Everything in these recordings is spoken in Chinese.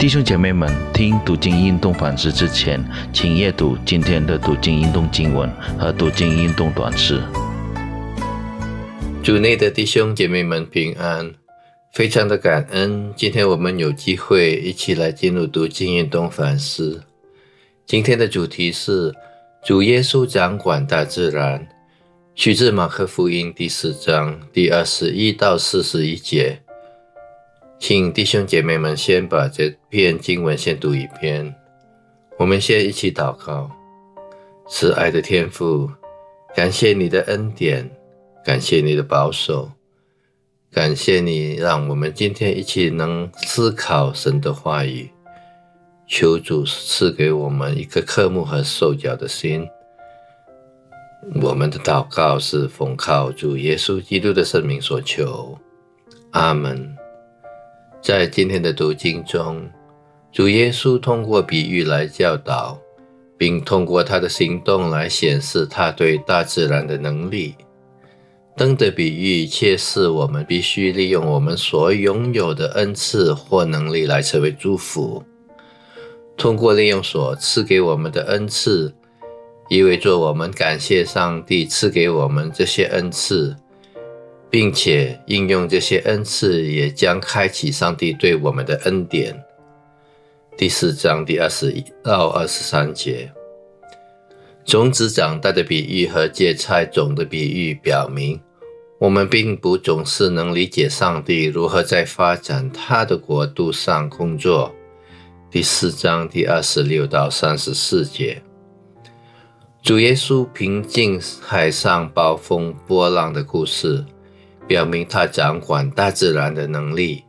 弟兄姐妹们，听读经运动反思之前，请阅读今天的读经运动经文和读经运动短诗。主内的弟兄姐妹们平安，非常的感恩，今天我们有机会一起来进入读经运动反思。今天的主题是主耶稣掌管大自然，取自马可福音第四章第二十一到四十一节。请弟兄姐妹们先把这篇经文先读一遍。我们先一起祷告：慈爱的天父，感谢你的恩典，感谢你的保守，感谢你让我们今天一起能思考神的话语。求主赐给我们一个科目和受教的心。我们的祷告是奉靠主耶稣基督的圣名所求。阿门。在今天的读经中，主耶稣通过比喻来教导，并通过他的行动来显示他对大自然的能力。灯的比喻揭示我们必须利用我们所拥有的恩赐或能力来成为祝福。通过利用所赐给我们的恩赐，意味着我们感谢上帝赐给我们这些恩赐。并且应用这些恩赐，也将开启上帝对我们的恩典。第四章第二十一到二十三节，种子长大的比喻和芥菜种的比喻表明，我们并不总是能理解上帝如何在发展他的国度上工作。第四章第二十六到三十四节，主耶稣平静海上暴风波浪的故事。表明他掌管大自然的能力。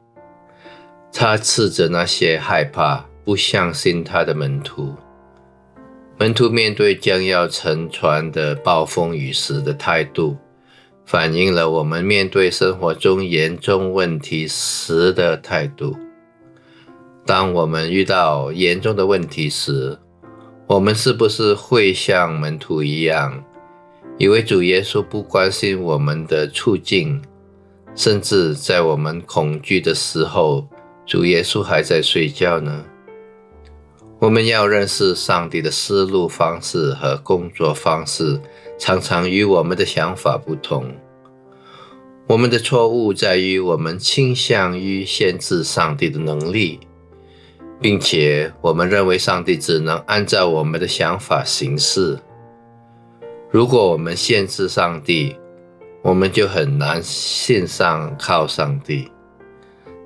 他斥责那些害怕、不相信他的门徒。门徒面对将要沉船的暴风雨时的态度，反映了我们面对生活中严重问题时的态度。当我们遇到严重的问题时，我们是不是会像门徒一样，以为主耶稣不关心我们的处境？甚至在我们恐惧的时候，主耶稣还在睡觉呢。我们要认识上帝的思路方式和工作方式，常常与我们的想法不同。我们的错误在于我们倾向于限制上帝的能力，并且我们认为上帝只能按照我们的想法行事。如果我们限制上帝，我们就很难信上靠上帝。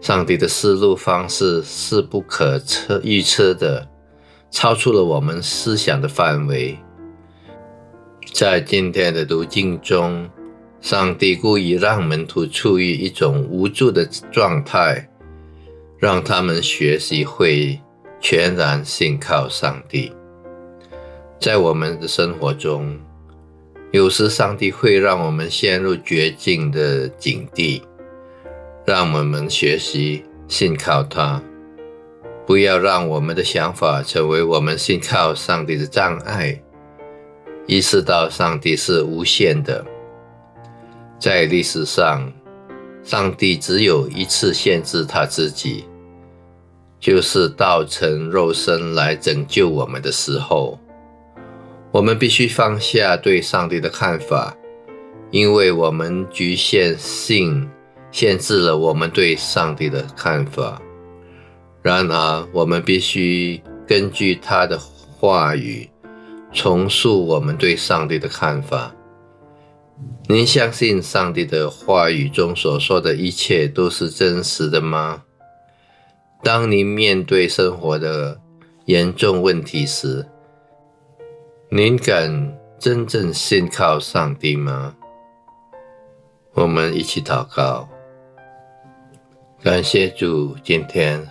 上帝的思路方式是不可测预测的，超出了我们思想的范围。在今天的读经中，上帝故意让门徒处于一种无助的状态，让他们学习会全然信靠上帝。在我们的生活中，有时，上帝会让我们陷入绝境的境地，让我们学习信靠他。不要让我们的想法成为我们信靠上帝的障碍。意识到上帝是无限的。在历史上，上帝只有一次限制他自己，就是道成肉身来拯救我们的时候。我们必须放下对上帝的看法，因为我们局限性限制了我们对上帝的看法。然而，我们必须根据他的话语重塑我们对上帝的看法。您相信上帝的话语中所说的一切都是真实的吗？当您面对生活的严重问题时，您敢真正信靠上帝吗？我们一起祷告，感谢主今天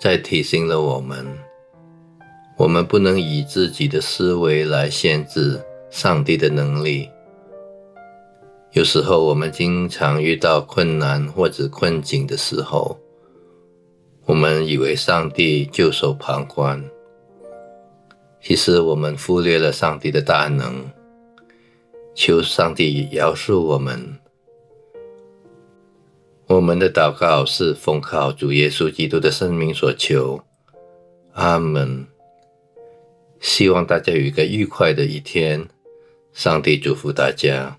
再提醒了我们，我们不能以自己的思维来限制上帝的能力。有时候我们经常遇到困难或者困境的时候，我们以为上帝袖手旁观。其实我们忽略了上帝的大能，求上帝饶恕我们。我们的祷告是奉靠主耶稣基督的生命所求。阿门。希望大家有一个愉快的一天，上帝祝福大家。